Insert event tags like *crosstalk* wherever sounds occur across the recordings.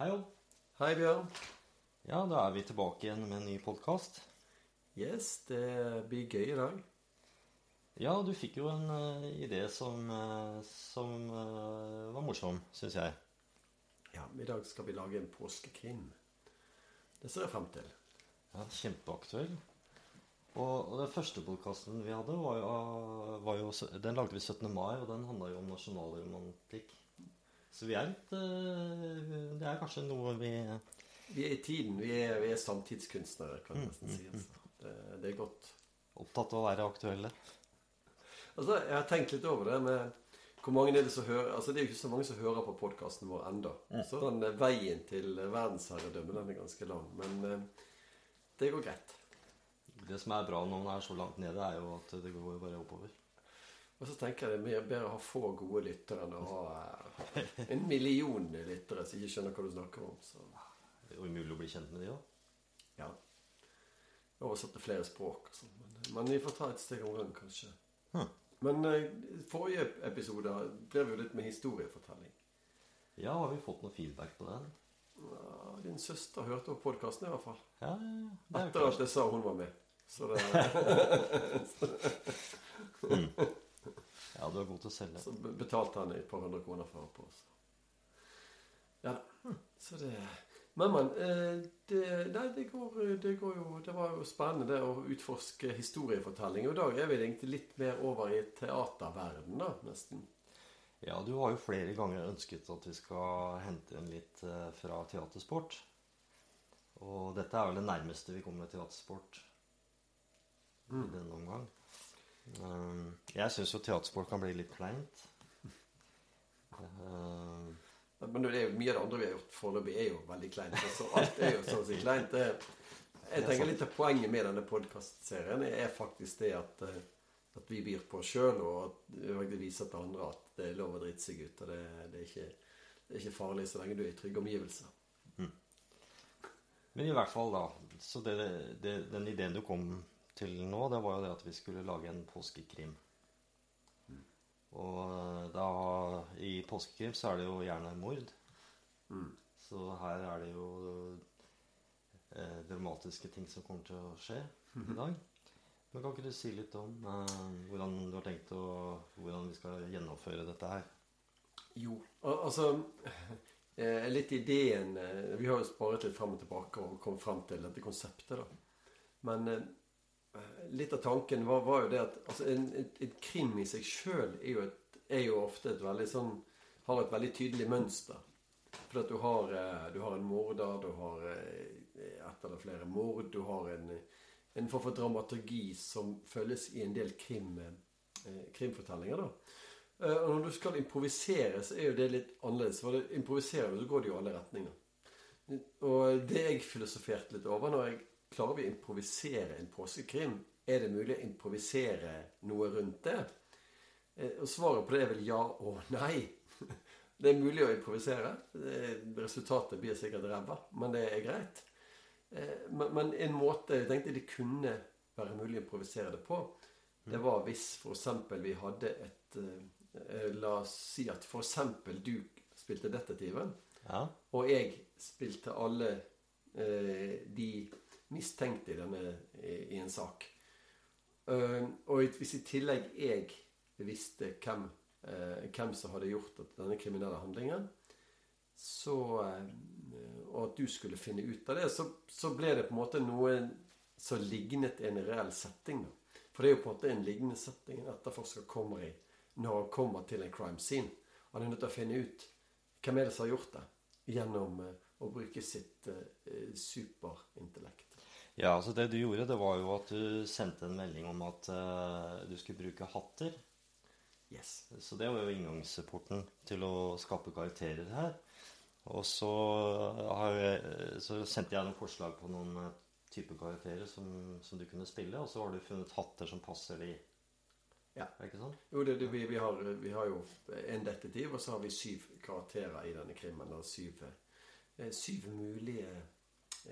Hei, Odd. Hei, Bjørn. Ja, da er vi tilbake igjen med en ny podkast. Yes, det blir gøy i dag. Ja, du fikk jo en uh, idé som, uh, som uh, var morsom, syns jeg. Ja, I dag skal vi lage en påskekrim. Det ser jeg frem til. Ja, Kjempeaktuell. Og, og den første podkasten vi hadde, var jo, var jo, den lagde vi 17. mai, og den handla jo om nasjonalromantikk. Så vi er litt eh, Det er kanskje noe vi Vi er i tiden. Vi er, vi er samtidskunstnere, kan jeg nesten si. Altså. Det, det er godt. Opptatt av å være aktuelle. Altså, Jeg har tenkt litt over det med hvor mange er det som hører Altså, det er jo ikke så mange som hører på podkasten vår enda. Så den eh, veien til verdensherredømme den er ganske lang. Men eh, det går greit. Det som er bra når man er så langt nede, er jo at det går bare oppover. Og så tenker jeg det er bedre å ha få gode lyttere enn å ha eh, en million lyttere som ikke skjønner hva du snakker om. Så Det er umulig å bli kjent med de òg. ja. Oversatt til flere språk og sånn. Men, men vi får ta et steg om gangen, kanskje. Hm. Men eh, forrige episode drev jo litt med historiefortelling. Ja, har vi fått noe feedback på den? Ja, din søster hørte på podkasten i hvert fall. Ja, ja, ja. Er Etter at jeg sa hun var med. Så, det, *laughs* *laughs* Ja, du er god til å selge. så betalte han et par hundre kroner for å på. Så. Ja da. Så det Men, men. eh, Det, nei, det, går, det går jo Det var jo spennende det å utforske historiefortelling. Og i dag er vi egentlig litt mer over i teaterverden, da, nesten. Ja, du har jo flere ganger ønsket at vi skal hente inn litt eh, fra teatersport. Og dette er vel det nærmeste vi kommer teatersport i denne omgang. Um, jeg syns jo teatersport kan bli litt kleint. Um, Men det er jo mye av det andre vi har gjort foreløpig, er jo veldig kleint. Altså, alt er jo sånn sett kleint. Jeg tenker litt av poenget med denne podkastserien er faktisk det at, eh, at vi byr på oss sjøl, og at vi viser til andre at det er lov å drite seg ut. Og det, det, er ikke, det er ikke farlig så lenge du er i trygge omgivelser. men i hvert fall, da. Så det, det, den ideen du kom til nå, det var jo det at vi skulle lage en påskekrim. Og eh, da i påskekrim så er det jo gjerne mord. Så her er det jo eh, dramatiske ting som kommer til å skje i dag. Men kan ikke du si litt om eh, hvordan du har tenkt å Hvordan vi skal gjennomføre dette her? Jo, al- altså eh, Litt ideen eh, Vi har jo sparet litt frem og tilbake og kommet frem til dette konseptet, da. Men eh, litt av tanken var, var jo det at altså, en, et, et krim i seg sjøl er, er jo ofte et veldig sånn Har et veldig tydelig mønster. For at du har, eh, du har en morder, du har eh, ett eller flere mord, du har en, en form for dramaturgi som følges i en del krim, eh, krimfortellinger. da. Og når du skal improvisere, så er jo det litt annerledes. For improviserer du, så går det jo alle retninger. Og det jeg filosoferte litt over når jeg Klarer vi å improvisere en påskekrim? Er det mulig å improvisere noe rundt det? Eh, Og svaret på det er vel ja og nei. *laughs* Det er mulig å improvisere. Resultatet blir sikkert ræva, men det er greit. Eh, Men, en måte jeg tenkte det kunne være mulig å improvisere det på, det var hvis f.eks. vi hadde et eh, La oss si at f.eks. du spilte detektiven, Ja. og jeg spilte alle eh, de mistenkte i, denne, i, i en sak. Uh, og hvis i tillegg jeg visste hvem, uh, hvem som hadde gjort denne kriminelle handlingen, så, uh, og at du skulle finne ut av det, så, så ble det på en måte noe som lignet en reell setting. For det er jo på en måte en lignende setting en etterforsker kommer i når han kommer til en crime scene. Han er nødt til å finne ut hvem er det som har gjort det, gjennom å bruke sitt superintellekt. Ja, altså det du gjorde, det var jo at du sendte en melding om at uh, du skulle bruke hatter. Yes. Så det var jo inngangsporten til å skape karakterer her. Og så, har jeg, så sendte jeg noen forslag på noen eh, typer karakterer som, som du kunne spille, og så har du funnet hatter som passer de. Ja. Er det ikke sånn? Jo, det, det, vi, vi, har, vi har jo en detektiv, og så har vi syv karakterer i denne krimmen. Syv, eh, syv mulige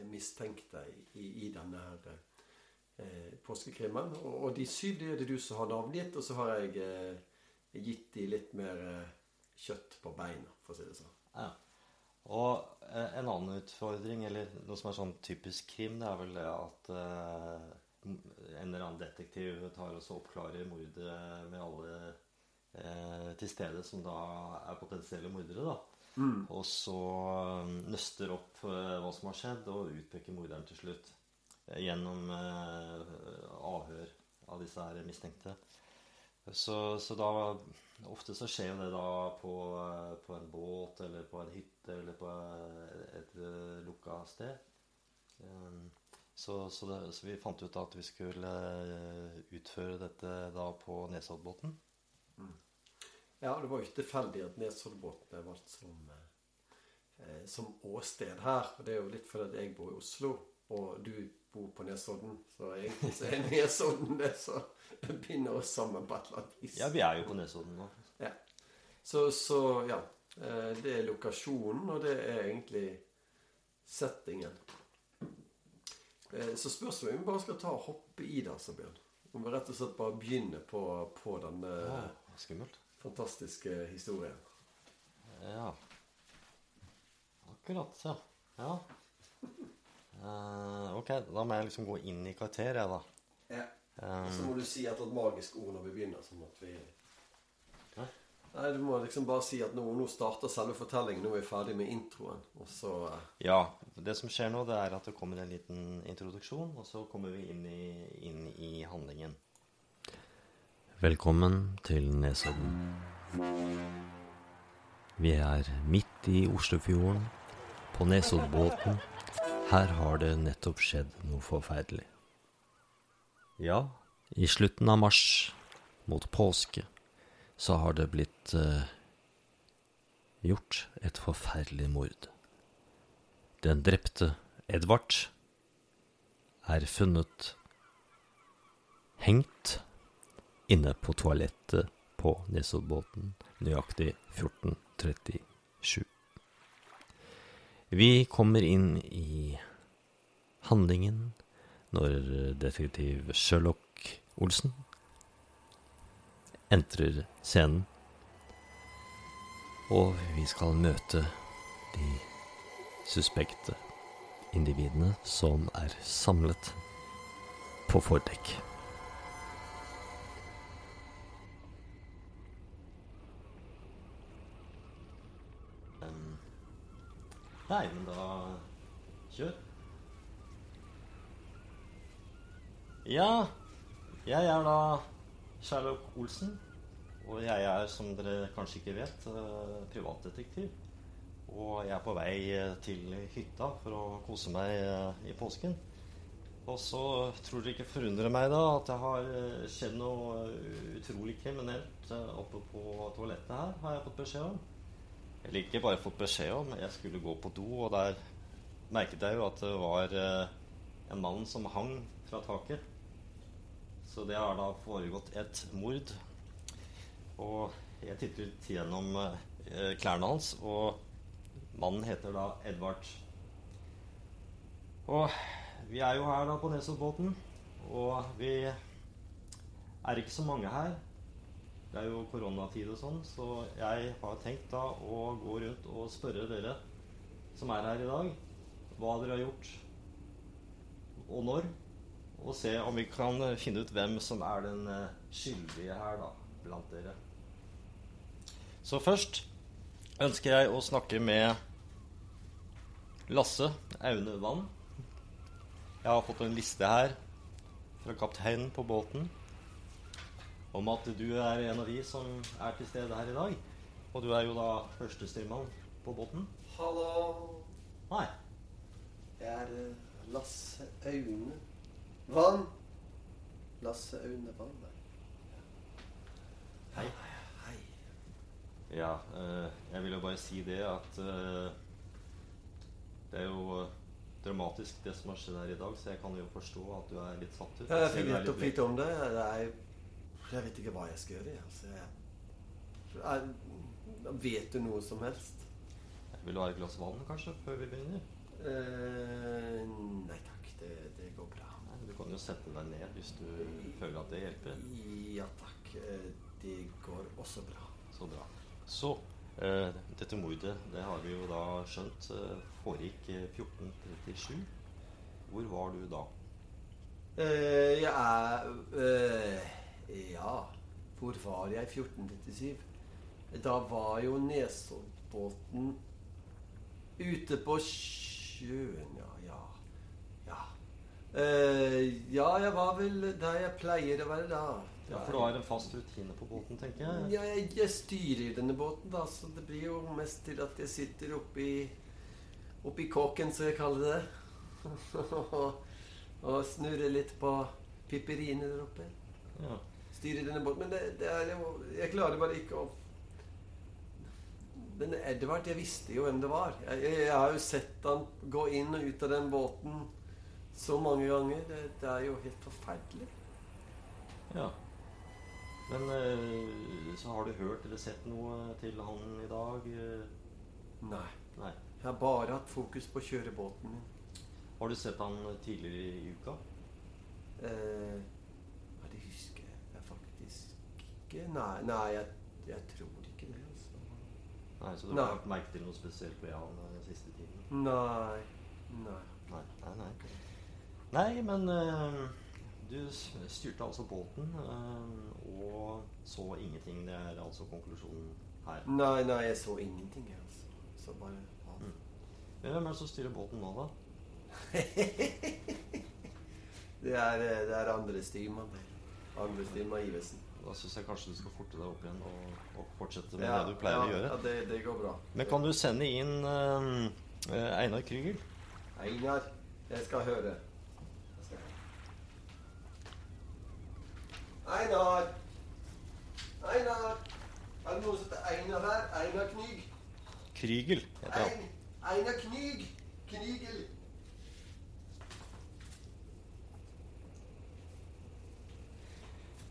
mistenkte i, i denne her eh, påskekrimmen. Og, og de syv det er det du som har navngitt, og så har jeg eh, gitt de litt mer eh, kjøtt på beina, for å si det sånn. Ja. Og eh, en annen utfordring, eller noe som er sånn typisk krim, det er vel det at eh, en eller annen detektiv tar og så oppklarer mordet med alle eh, til stede som da er potensielle mordere. da. Og så eh, nøster opp eh, hva som har skjedd, og utpeker morderen til slutt. eh, Gjennom eh, avhør av disse her mistenkte. Så, så da Ofte så skjer jo det da på, eh, på en båt eller på en hytte eller på et, et lukka sted. Um, så, så, det, så vi fant ut at vi skulle utføre dette da på Nesoddbåten. Ja, det var jo ikke tilfeldig at Nesoddbotn ble valgt som, eh, som åsted her. Og det er jo litt fordi jeg bor i Oslo, og du bor på Nesodden. Så egentlig så er Nesodden det som binder oss sammen på et eller annet vis. Ja, vi er jo på Nesodden nå. Ja. Så, så ja. eh, Det er lokasjonen, og det er egentlig settingen. Eh, Så spørsmålet er om vi bare skal ta og hoppe i det, altså, Bjørn. Om vi rett og slett bare begynner på, på denne Ja, skummelt. Fantastiske historien. Ja. Akkurat, ja. ja. Uh, ok, da må jeg liksom gå inn i karakter, jeg, da. Ja. Um, Og så må du si et eller annet magisk ord når vi begynner. sånn at vi... Hæ? Nei, Du må liksom bare si at nå, nå starter selve fortellingen. Nå er vi ferdig med introen. Og så eh, Ja. Det som skjer nå, det er at det kommer en liten introduksjon, og så kommer vi inn i, inn i handlingen. Velkommen til Nesodden. Vi er midt i Oslofjorden, på Nesoddbåten. Her har det nettopp skjedd noe forferdelig. Ja, i slutten av mars, mot påske, så har det blitt eh, gjort et forferdelig mord. Den drepte Edvard er funnet hengt inne på toalettet på Nesoddbåten nøyaktig 14.37. Vi kommer inn i handlingen når detektiv Sherlock Olsen entrer scenen, og vi skal møte de suspekte individene som er samlet på fordekk. Nei, men da kjør. Ja, jeg er da Sherlock Olsen. Og jeg er, som dere kanskje ikke vet, eh, privatdetektiv. Og jeg er på vei eh, til hytta for å kose meg eh, i påsken. Og så tror dere ikke forundrer meg da at det har skjedd noe utrolig kriminelt oppe på toalettet her, har jeg fått beskjed om. Eller ikke bare fått beskjed om, jeg skulle gå på do, og der merket jeg jo at det var eh, en mann som hang fra taket. Så det har da foregått et mord. Og jeg tittet gjennom eh, klærne hans, og mannen heter da Edvard. Og vi er jo her da på Nesoddbåten, og vi er ikke så mange her. Det er jo koronatid og sånn, så jeg har tenkt da å gå rundt og spørre dere som er her i dag, hva dere har gjort, og når. Og se om vi kan finne ut hvem som er den eh, skyldige her, da, blant dere. Så først ønsker jeg å snakke med Lasse Aune Vann. Jeg har fått en liste her fra kapteinen på båten om at du er en av de som er til stede her i dag. Og du er jo da førstestyrmann på båten. Hallo. Nei. Jeg er eh, Lasse Aune Vann. Lasse Aune Vann. Hei. Hei. Ja, eh, jeg vil jo bare si det at eh, det er jo dramatisk det som har skjedd her i dag, så jeg kan jo forstå at du er litt satt ut. Jeg fikk er nettopp vite om det. Jeg, jeg vet ikke hva jeg skal gjøre. Altså, jeg, jeg, vet du noe som helst? Vil du ha et glass vann, kanskje, før vi begynner? Eh, nei takk, det, det går bra. Nei, du kan jo sette deg ned hvis du føler at det hjelper. Ja takk, eh, det går også bra. Så bra. Så Eh, dette mordet, det har vi jo da skjønt, eh, foregikk eh, 1437. Hvor var du da? Eh, jeg er eh, Ja, hvor var jeg i 1437? Da var jo Nesoddbåten ute på sjøen, ja. Ja. Ja. Eh, ja, jeg var vel der jeg pleier å være da. Ja, For du har en fast rutine på båten, tenker jeg? Ja, jeg, jeg styrer denne båten, da, så det blir jo mest til at jeg sitter oppi Oppi kåken, som jeg kaller det. *laughs* og snurrer litt på pipperiene der oppe. Ja. Styrer denne båten. Men det, det er jo Jeg klarer bare ikke å Denne Edvard, jeg visste jo hvem det var. Jeg, jeg, jeg har jo sett han gå inn og ut av den båten så mange ganger. Det, det er jo helt forferdelig. ja. Men eh, så har du hørt eller sett noe til han i dag? Nei. Nei. Jeg har bare hatt fokus på å kjøre båten min. Har du sett han tidligere i uka? Eh, ja, det husker jeg faktisk ikke. Nei, nei jeg, jeg tror ikke det. Altså. Nei, Så du har lagt merke til noe spesielt ved han eh, den siste tiden? Nei. Nei. Nei, nei, nei. Nei, men eh, du styrte altså båten eh, og så ingenting. Det er altså konklusjonen her. Nei, nei, jeg så ingenting, jeg, altså. Så bare ja. Mm. Hvem er det som styrer båten nå, da? *laughs* det, er, eh, det er andre styrmann. Andre styrmann Ivesen. Da syns jeg kanskje du skal forte deg opp igjen og, og fortsette med Ja, det du pleier ja, å gjøre. Ja, det, det går bra. Men kan du sende inn eh, Einar Krüger? Einar, jeg skal høre. Jeg skal høre. Einar! Einar! Er det noen som heter Einar her? Einar Knyg? Krygel heter han. Ein, Einar Knyg! Krygel.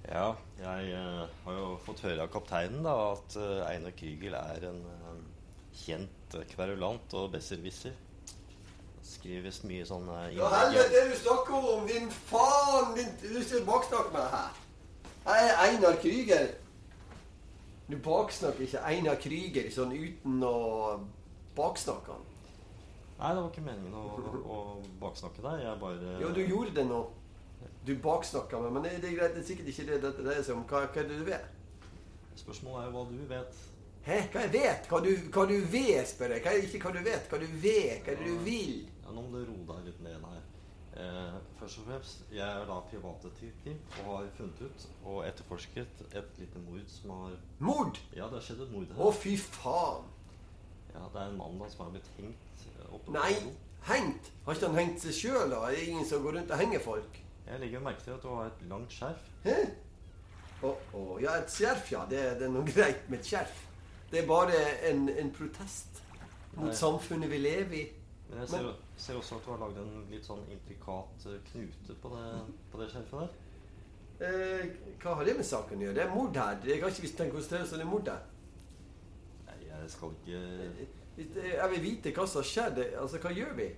Ja, jeg uh, har jo fått høre av kapteinen da at uh, Einar Krygel er en uh, kjent kverulant og besserwisser. Skrives mye sånn Ja, helvete, du snakker om? Din faen! Din, du skal baksnakke meg her. Jeg er Einar Krüger. Du baksnakker ikke Einar Krüger sånn uten å baksnakke han. Nei, det var ikke meningen å, å baksnakke deg. Jeg bare Jo, du gjorde det nå. Du baksnakker meg, men det, det er greit. Det er sikkert ikke det dette dreier seg om. Hva, hva er det du vet? Spørsmålet er jo hva du vet. Hæ? Hva jeg vet? Hva du, hva du vet, spør jeg. Hva, ikke hva du vet. Hva du vet. Hva er det du vil? Ja, Nå må du roe deg litt ned her. Eh, først og fremst, jeg er da privatdetektiv og har funnet ut og etterforsket et lite mord som har Mord! Ja, det har skjedd et mord Å, her. fy faen. Ja, Det er en mann da som har blitt hengt eh, oppe Nei, hengt. Har ikke han hengt seg sjøl, da? Er det ingen som går rundt og henger folk? Jeg legger merke til at du har et langt skjerf. Hæ? Å, oh, ja, et skjerf, ja. Det, det er noe greit med et skjerf. Det er bare en, en protest mot Nei. samfunnet vi lever i. Men jeg ser, ser også at du har lagd en litt sånn intrikat eh, knute på det, på det skjerfet der. Eh, hva har det med saken å gjøre? Det er mord her. Jeg har ikke visst tenkt konsentrere oss om det er mord her. Nei, jeg skal ikke Jeg vil vite hva som har skjedd. Altså, hva gjør vi?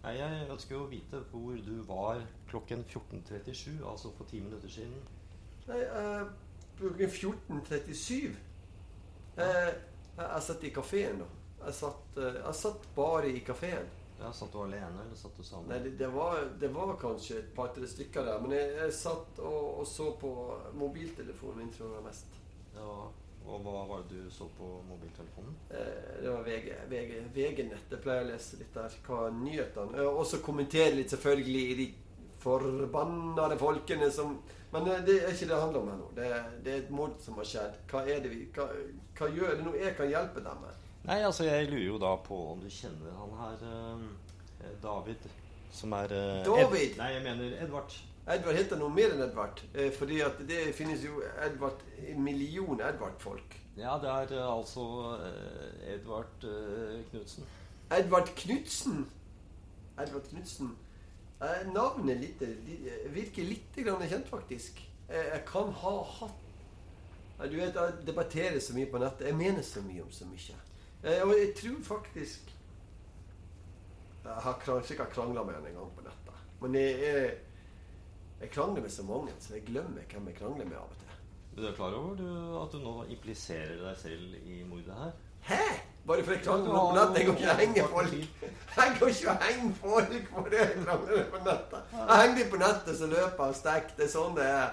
Nei, jeg ønsker jo å vite hvor du var klokken 14.37, altså for ti minutter siden. Nei, eh, Klokken 14.37 eh, Jeg satt i kafeen, da. Jeg satt, uh, jeg satt bare i kafeen. Ja, Satt du alene, eller satt du sammen? Nei, det, det, var, det var kanskje et par-tre stykker der. Men jeg, jeg satt og, og så på mobiltelefonen min, tror jeg mest. Ja, og hva var det du så på mobiltelefonen? Eh, det var VG, VG, VG-nett. Jeg pleier å lese litt der. Hva er nyhetene? Og så kommentere litt, selvfølgelig, i de forbannede folkene som Men eh, det er ikke det det handler om her nå. Det, det er et mord som har skjedd. Hva er det vi Hva, hva gjør det nå jeg kan hjelpe dem med? Nei, altså jeg lurer jo da på om du kjenner han her eh, David, som er eh, David? Ed Nei, jeg mener Edvard. Edvard heter noe mer enn Edvard. Eh, fordi at det finnes jo Edvard, en million Edvard-folk. Ja, det er eh, altså eh, Edvard Knutsen. Edvard Knutsen. Edvard Knutsen. Navnet litt, virker litt grann kjent, faktisk. Jeg kan ha hatt Du vet, Jeg debatterer så mye på nettet. Jeg mener så mye om så mye. Og jeg tror faktisk Jeg har sikkert krangla med han en gang på nettet. Men jeg, jeg, jeg krangler med så mange, så jeg glemmer hvem jeg krangler med av og til. Du er klar over du, at du nå impliserer deg selv i mordet her? Hæ? Bare for jeg krangler på nettet? Jeg går ikke og henger folk. Jeg går ikke og henger folk for det jeg krangler på nettet. Jeg henger de på nettet, så løper jeg og stikker. Det er sånn det er.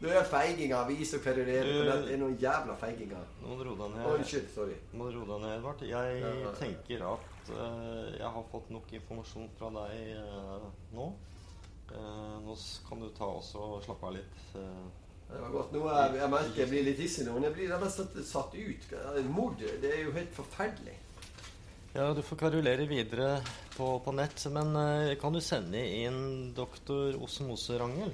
Du er feiginger. Vis og kverulerer er på. Det er noen jævla feiginger. Nå må du roe deg ned. Unnskyld. Sorry. Nå må du roe deg ned, Edvard. Jeg Ja, ja. tenker at uh, jeg har fått nok informasjon fra deg uh, nå. Eh, nå kan du ta også og slappe av litt. eh. Det var godt. Nå er, jeg merker jeg blir litt hissig nå. men Jeg blir rett satt ut. Mord, det er jo helt forferdelig. Ja, du får kverulere videre på, på nett, men eh, kan du sende inn doktor Osmose Rangel?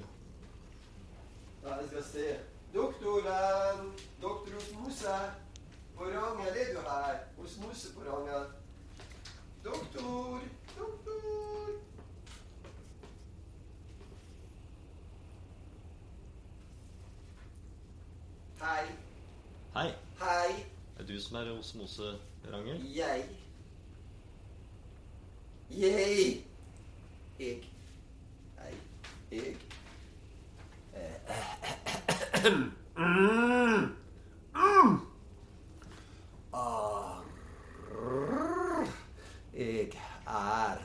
Ja, jeg skal se. Doktoren! Doktor Osmose. På Rangel er du her. Osmose på Rangel. Doktor! Doktor! Hei. Hei, Hei. er det du som er Osmose Rangel? Jeg. Jeg. Jeg. Nei. Jeg. Mm. Mm. Arr. Jeg er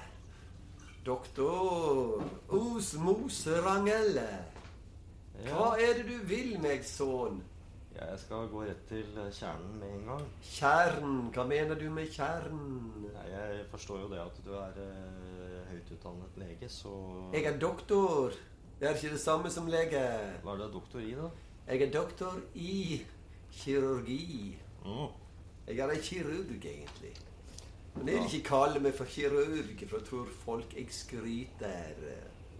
doktor Osmose Rangel. Hva er det du vil meg, sønn? Jeg skal gå rett til eh, kjernen med en gang. Kjern, hva mener du med kjern? Nei, jeg forstår jo det at du er eh, høyt utdannet lege, så Jeg er doktor. Det er ikke det samme som lege. Hva er det doktor i, da? Jeg er doktor i kirurgi. Mm. Jeg er en kirurg, egentlig. Men jeg vil ikke kalle meg for kirurg, for jeg tror folk jeg skryter.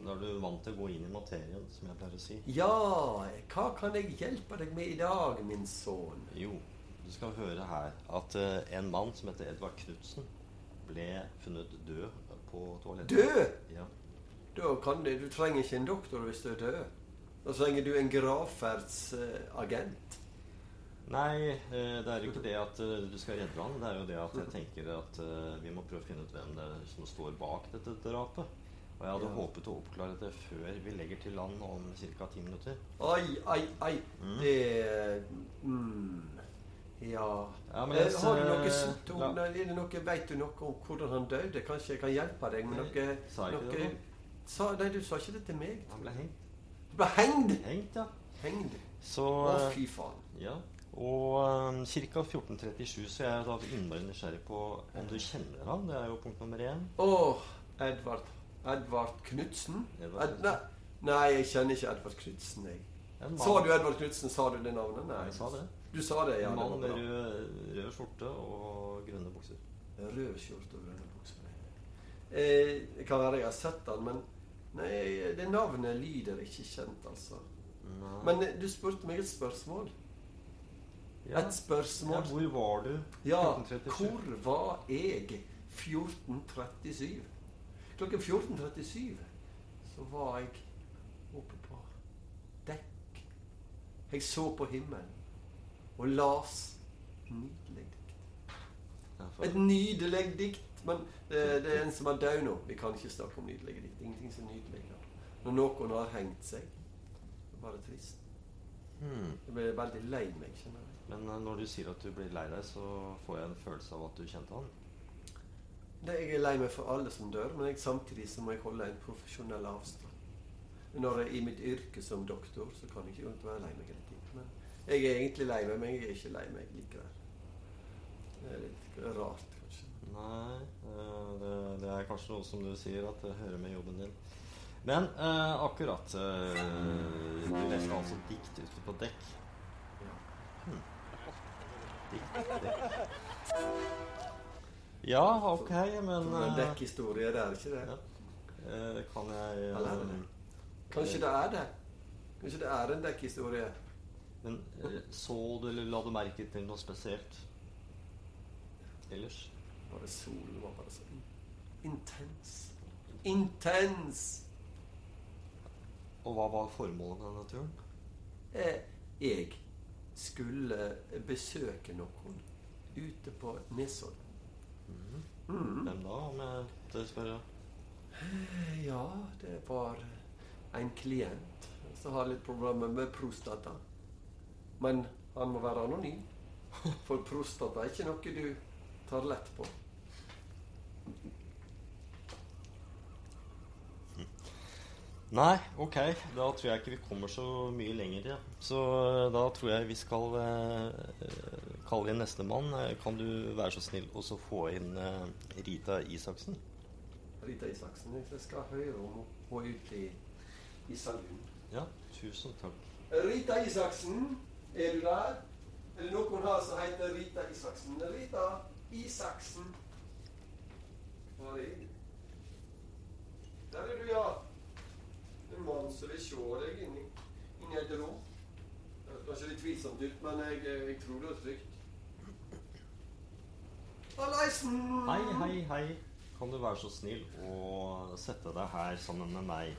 Da er du vant til å gå inn i materien, som jeg pleier å si. Ja, hva kan jeg hjelpe deg med i dag, min sønn? Jo, du skal høre her at uh, en mann som heter Edvard Knutsen, ble funnet død på toalettet. Død? Ja. Da kan du, du trenger ikke en doktor hvis du er død. Da trenger du en gravferdsagent. Nei, eh, det er jo ikke det at eh, du skal redde han. Det er jo det at jeg tenker at vi må prøve å finne ut hvem det er som står bak dette drapet. Og jeg hadde Ja. håpet å oppklare det før vi legger til land om ca. ti minutter. Ai, ai, ai. Mm. Det mm, Ja. Ja, men Eh, jeg har du noe symptom? ja. Er noe, Vet du noe om hvordan han døde? Kanskje jeg kan hjelpe deg med Nei, noe sa jeg ikke noe, det? Sa, Nei, du sa ikke det til meg. Han ble hengt. Du ble hengt? Hengt, ja. Hengt. Så Å, eh, fy faen. Ja. Og um, ca. 1437 så jeg er da innmari nysgjerrig på om du kjenner han. Det er jo punkt nummer én. Å, Edvard. Edvard Knutsen? Edvard Ed, nei, nei, jeg kjenner ikke Edvard Knutsen, jeg. Sa du Edvard Knutsen? Sa du det navnet? Nei. Jeg sa det. Du sa det, ja. En mann med rød, rød skjorte og grønne bukser. Rød skjorte og grønne bukser. Eh, det kan være jeg har sett den, men nei, det navnet lyder ikke kjent, altså. Nei. Men eh, du spurte meg et spørsmål. ja. Et spørsmål. Ja, hvor var du? Ja, hvor var jeg 1437? Klokken 14.37 så var jeg oppe på dekk. Jeg så på himmelen og las nydelig dikt. Et nydelig dikt. Men det, det er en som er død nå. Vi kan ikke snakke om nydelige dikt. Ingenting som nydelig. da. Når noen har hengt seg, det er bare trist. Hmm. Jeg ble veldig lei meg, kjenner jeg. Men eh, når du sier at du blir lei deg, så får jeg en følelse av at du kjente han. Det, jeg er lei meg for alle som dør, men jeg, samtidig så må jeg holde en profesjonell avstand. Når jeg i mitt yrke som doktor, så kan jeg ikke være lei meg hele tiden. Men jeg er egentlig lei meg, men jeg er ikke lei meg likevel. Det er litt rart, kanskje. Nei, eh, det, det er kanskje noe som du sier, at det hører med jobben din. Men eh, akkurat eh, Du leste altså dikt ute på dekk. Ja. Dikt, dekk. Ja, ok, men en eh, dekkhistorie, det er ikke det? Eh, Kan jeg det? Kanskje det er det? Kanskje det er en dekkhistorie? Men så du eller la du merke til noe spesielt ellers? Bare solen var bare så intens. Intens! Og hva var formålet med denne turen? Eh, jeg skulle besøke noen ute på Nesodden. Mm. Hvem da, om jeg tør spørre? Ja, det var en klient som har litt problemer med prostata. Men han må være anonym. For prostata er ikke noe du tar lett på. Nei, ok. Da tror jeg ikke vi kommer så mye lenger. Ja. Så eh, da tror jeg vi skal eh, kalle inn nestemann. Eh, Kan du være så snill og så få inn eh, Rita Isaksen? Rita Isaksen. Jeg skal høre om er ute i, i saluen. Ja, tusen takk. Rita Isaksen, er du der? Er det noen her som heter Rita Isaksen? Rita Isaksen. Hva er det? Der er du, ja. En som vil se deg inni, inni et rom. Det høres kanskje litt tvilsomt ut, men jeg, jeg tror det er trygt. Hallaisen! Hei, hei, hei. Kan du være så snill å sette deg her sammen med meg?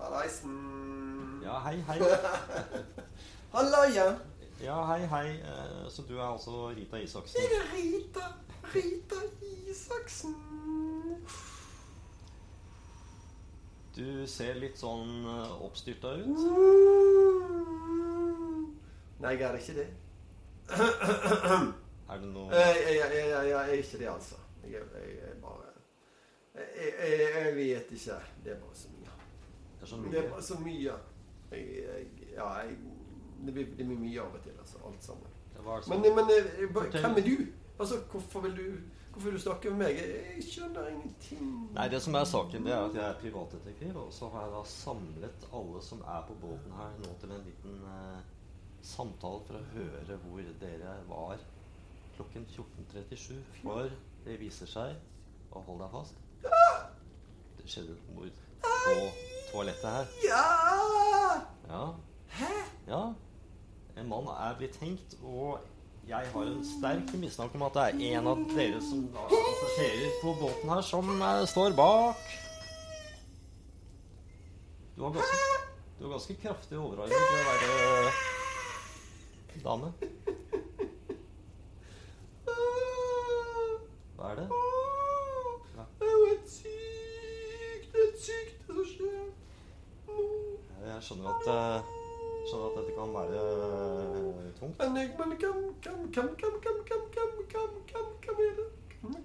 Hallaisen! Ja, hei, hei. *laughs* Hallaia! Ja, hei, hei. Eh, Så du er altså Rita Isaksen? Er Rita? Rita Isaksen? Du ser litt sånn eh, oppstyrta ut. Nei, jeg er ikke det. Er det noe Jeg, jeg, jeg, jeg, jeg er ikke det, altså. Jeg, er- jeg, er bare jeg, jeg, jeg vet ikke. Det er bare så mye. Det er så Det er bare så mye. Jeg, jeg, ja, jeg, det, blir, det blir mye av og til, altså. Alt sammen. Er Men, men eh, hvem er du? Altså, hvorfor vil du Hvorfor vil du snakke med meg? Jeg, jeg skjønner ingenting. Nei, det som er saken, det er at jeg er privatdetektiv, og så har jeg da samlet alle som er på båten her nå til en liten eh, samtale for å høre hvor dere var klokken 14.37. For det viser seg, og hold deg fast, det skjedde et mord på toalettet her. Ja! Ja, Hæ? ja. En mann er blitt hengt, og jeg har en sterk mistanke om at det er en av dere som er passasjerer på båten her, som eh, står bak. Du var ganske, du var ganske kraftig overarmet til å være dame. Hva er det? Ja. Det er jo helt sykt. Det er helt sykt, det som skjer. Jeg skjønner at, eh, skjønner at dette kan være eh, tungt. Men jeg men kan, kan, kan, kan, kan, kan, kan, kan, kan, kan hvem er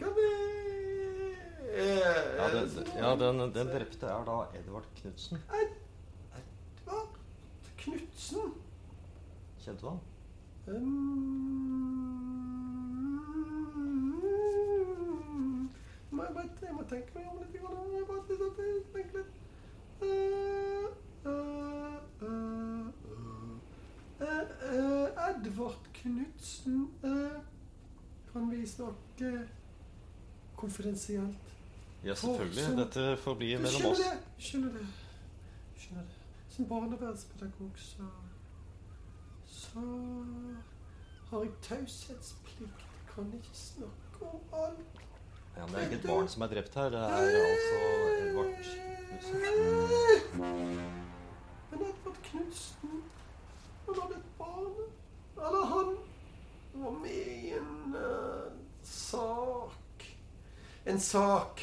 Ja, den, ja, den, den drepte er da Edvard Knutsen. Edvard Knutsen. Kjente du han? Um, jeg, må tenke meg om litt. Jeg må tenke litt. Eh, eh, eh, eh, eh, Edvard Knutsen eh, Kan vi snakke konfidensielt? Ja, selvfølgelig. som- Dette får bli mellom oss. det? Skjønner det. Skjønner det. Som barnevernspedagog så Så har jeg taushetsplikt. Kan ikke snakke om alt. Ja, men det er ikke et barn som er drept her. Det er altså Edvard Knutsen. Men Edvard Knutsen Han hadde et barn. Eller han var med i en uh, sak En sak.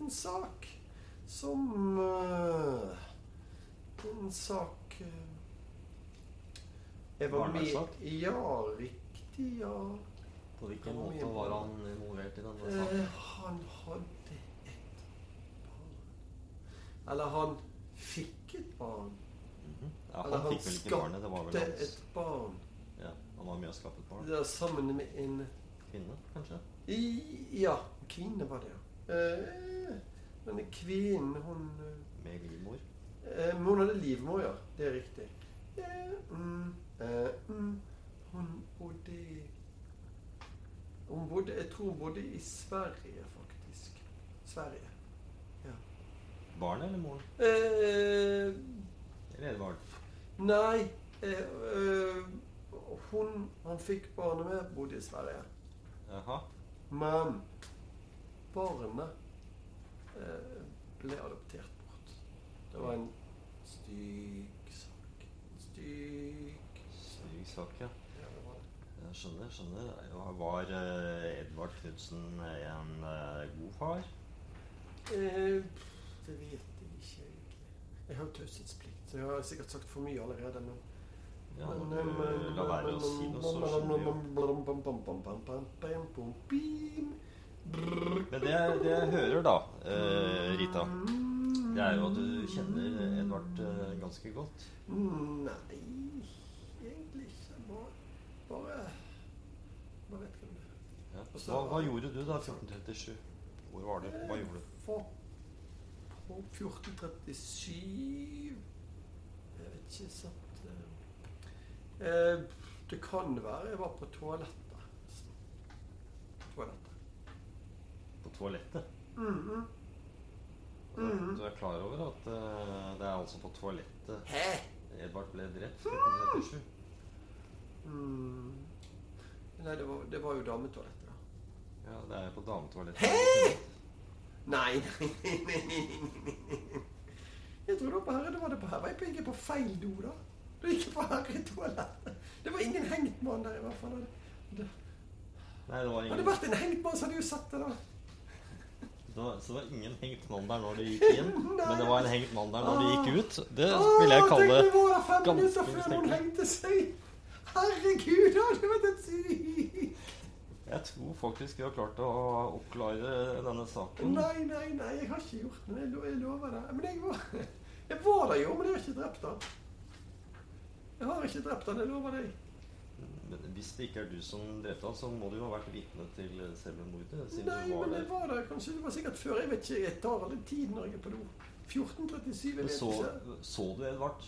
En sak som uh, En sak uh, Jeg var med? Ja, riktig, ja. På hvilken måte var han involvert i denne Eh, saken? han hadde et barn. Eller han fikk et barn. Mhm. Ja, Eller han barnet. Vel skapte hans et barn. Ja, Han var med og skaffet barn. Det er sammen med en Kvinne, kanskje? i, Ja, kvinne var det, ja. Eh, men kvinnen, hun eh, Med livmor. eh, men Hun hadde livmor, ja. Det er riktig. Eh, mm, eh, mm, hun bodde i Hun bodde Jeg tror hun bodde i Sverige, faktisk. Sverige. Ja. Barnet eller moren? Eh, Eller Edvard? nei eh, eh, Hun han fikk barnet med, bodde i Sverige. Aha. Men barnet eh, ble adoptert bort. Det var en stygg sak. Styg Stygg sak, ja. Ja, det var det. Jeg skjønner. skjønner. Var eh, Edvard Knutsen en eh, god far? Eh, det vet jeg ikke egentlig. Jeg har jo taushetsplikt, så jeg har sikkert sagt for mye allerede. Men Ja, når du lar være å si noe, så skjønner vi jo. Men det, det jeg hører, da, eh, Rita, det er jo at du kjenner Edvard eh, ganske godt. Nei, egentlig ikke. Bare Bare, bare vet hvem det er. Ja. Hva, hva gjorde du da 1437? Hvor var du? Hva gjorde du? For på 1437 Jeg vet ikke sant eh, Det kan være jeg var på toalettet. Toalettet. På toalettet? Mhm. -hmm. Mhm. Du er klar over at uh, det er altså på toalettet Hæ? Edvard ble drept? 1437? Mm. Nei, det var, det var jo dametoalettet, da. Ja, det er på dametoalettet. Hæ? Nei, nei, nei, nei, nei, nei. Jeg trodde det var på herre, det var det på herre. Jeg gikk på feil do, da. Da gikk jeg i toalettet. Det var ingen hengt mann der, i hvert fall. Det, Nei, det var ingen... hadde det vært en hengt mann, så hadde du sett det, da. det var, så det var ingen hengt mann der når du gikk inn, *laughs* men det var en hengt mann der når du gikk ut. Det vil jeg kalle ganske mistenkelig. Herregud, det hadde vært et sykt. Jeg tror faktisk vi har klart å oppklare denne saken. Nei, nei, nei, jeg har ikke gjort det. Jeg lover det. Men jeg var, *laughs* jeg var der jo, men jeg har ikke drept han. Jeg har ikke drept han, jeg lover deg. Men hvis det ikke er du som drepte han, så må du jo ha vært vitne til selve mordet. Nei, men det var der kanskje. Det var sikkert før. Jeg vet ikke. Jeg tar aldri tid når jeg er på do. 14.37, jeg vet så, ikke. så du Edvard?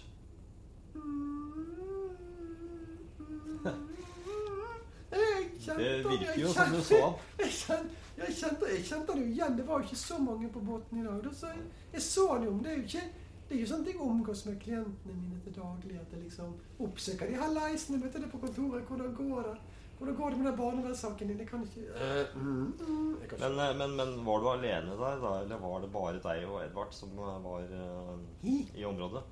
Jeg *laughs* kjente Det virker jo som du så han. *laughs* Jeg kjente, jeg kjente, jeg kjente han jo igjen. Det var jo ikke så mange på båten i dag. Da, så jeg, jeg så han jo, men det er jo ikke det er jo sånn at jeg omgås med klientene mine til daglig. At jeg liksom oppsøker de her leisene. Vet du på kontoret? Hvordan går det? Hvordan går det med den barnevernssaken din? Jeg kan ikke uh, mm, mm. Men, eh, men, men var du alene der, da? Eller var det bare deg og Edvard som eh, var uh, i området?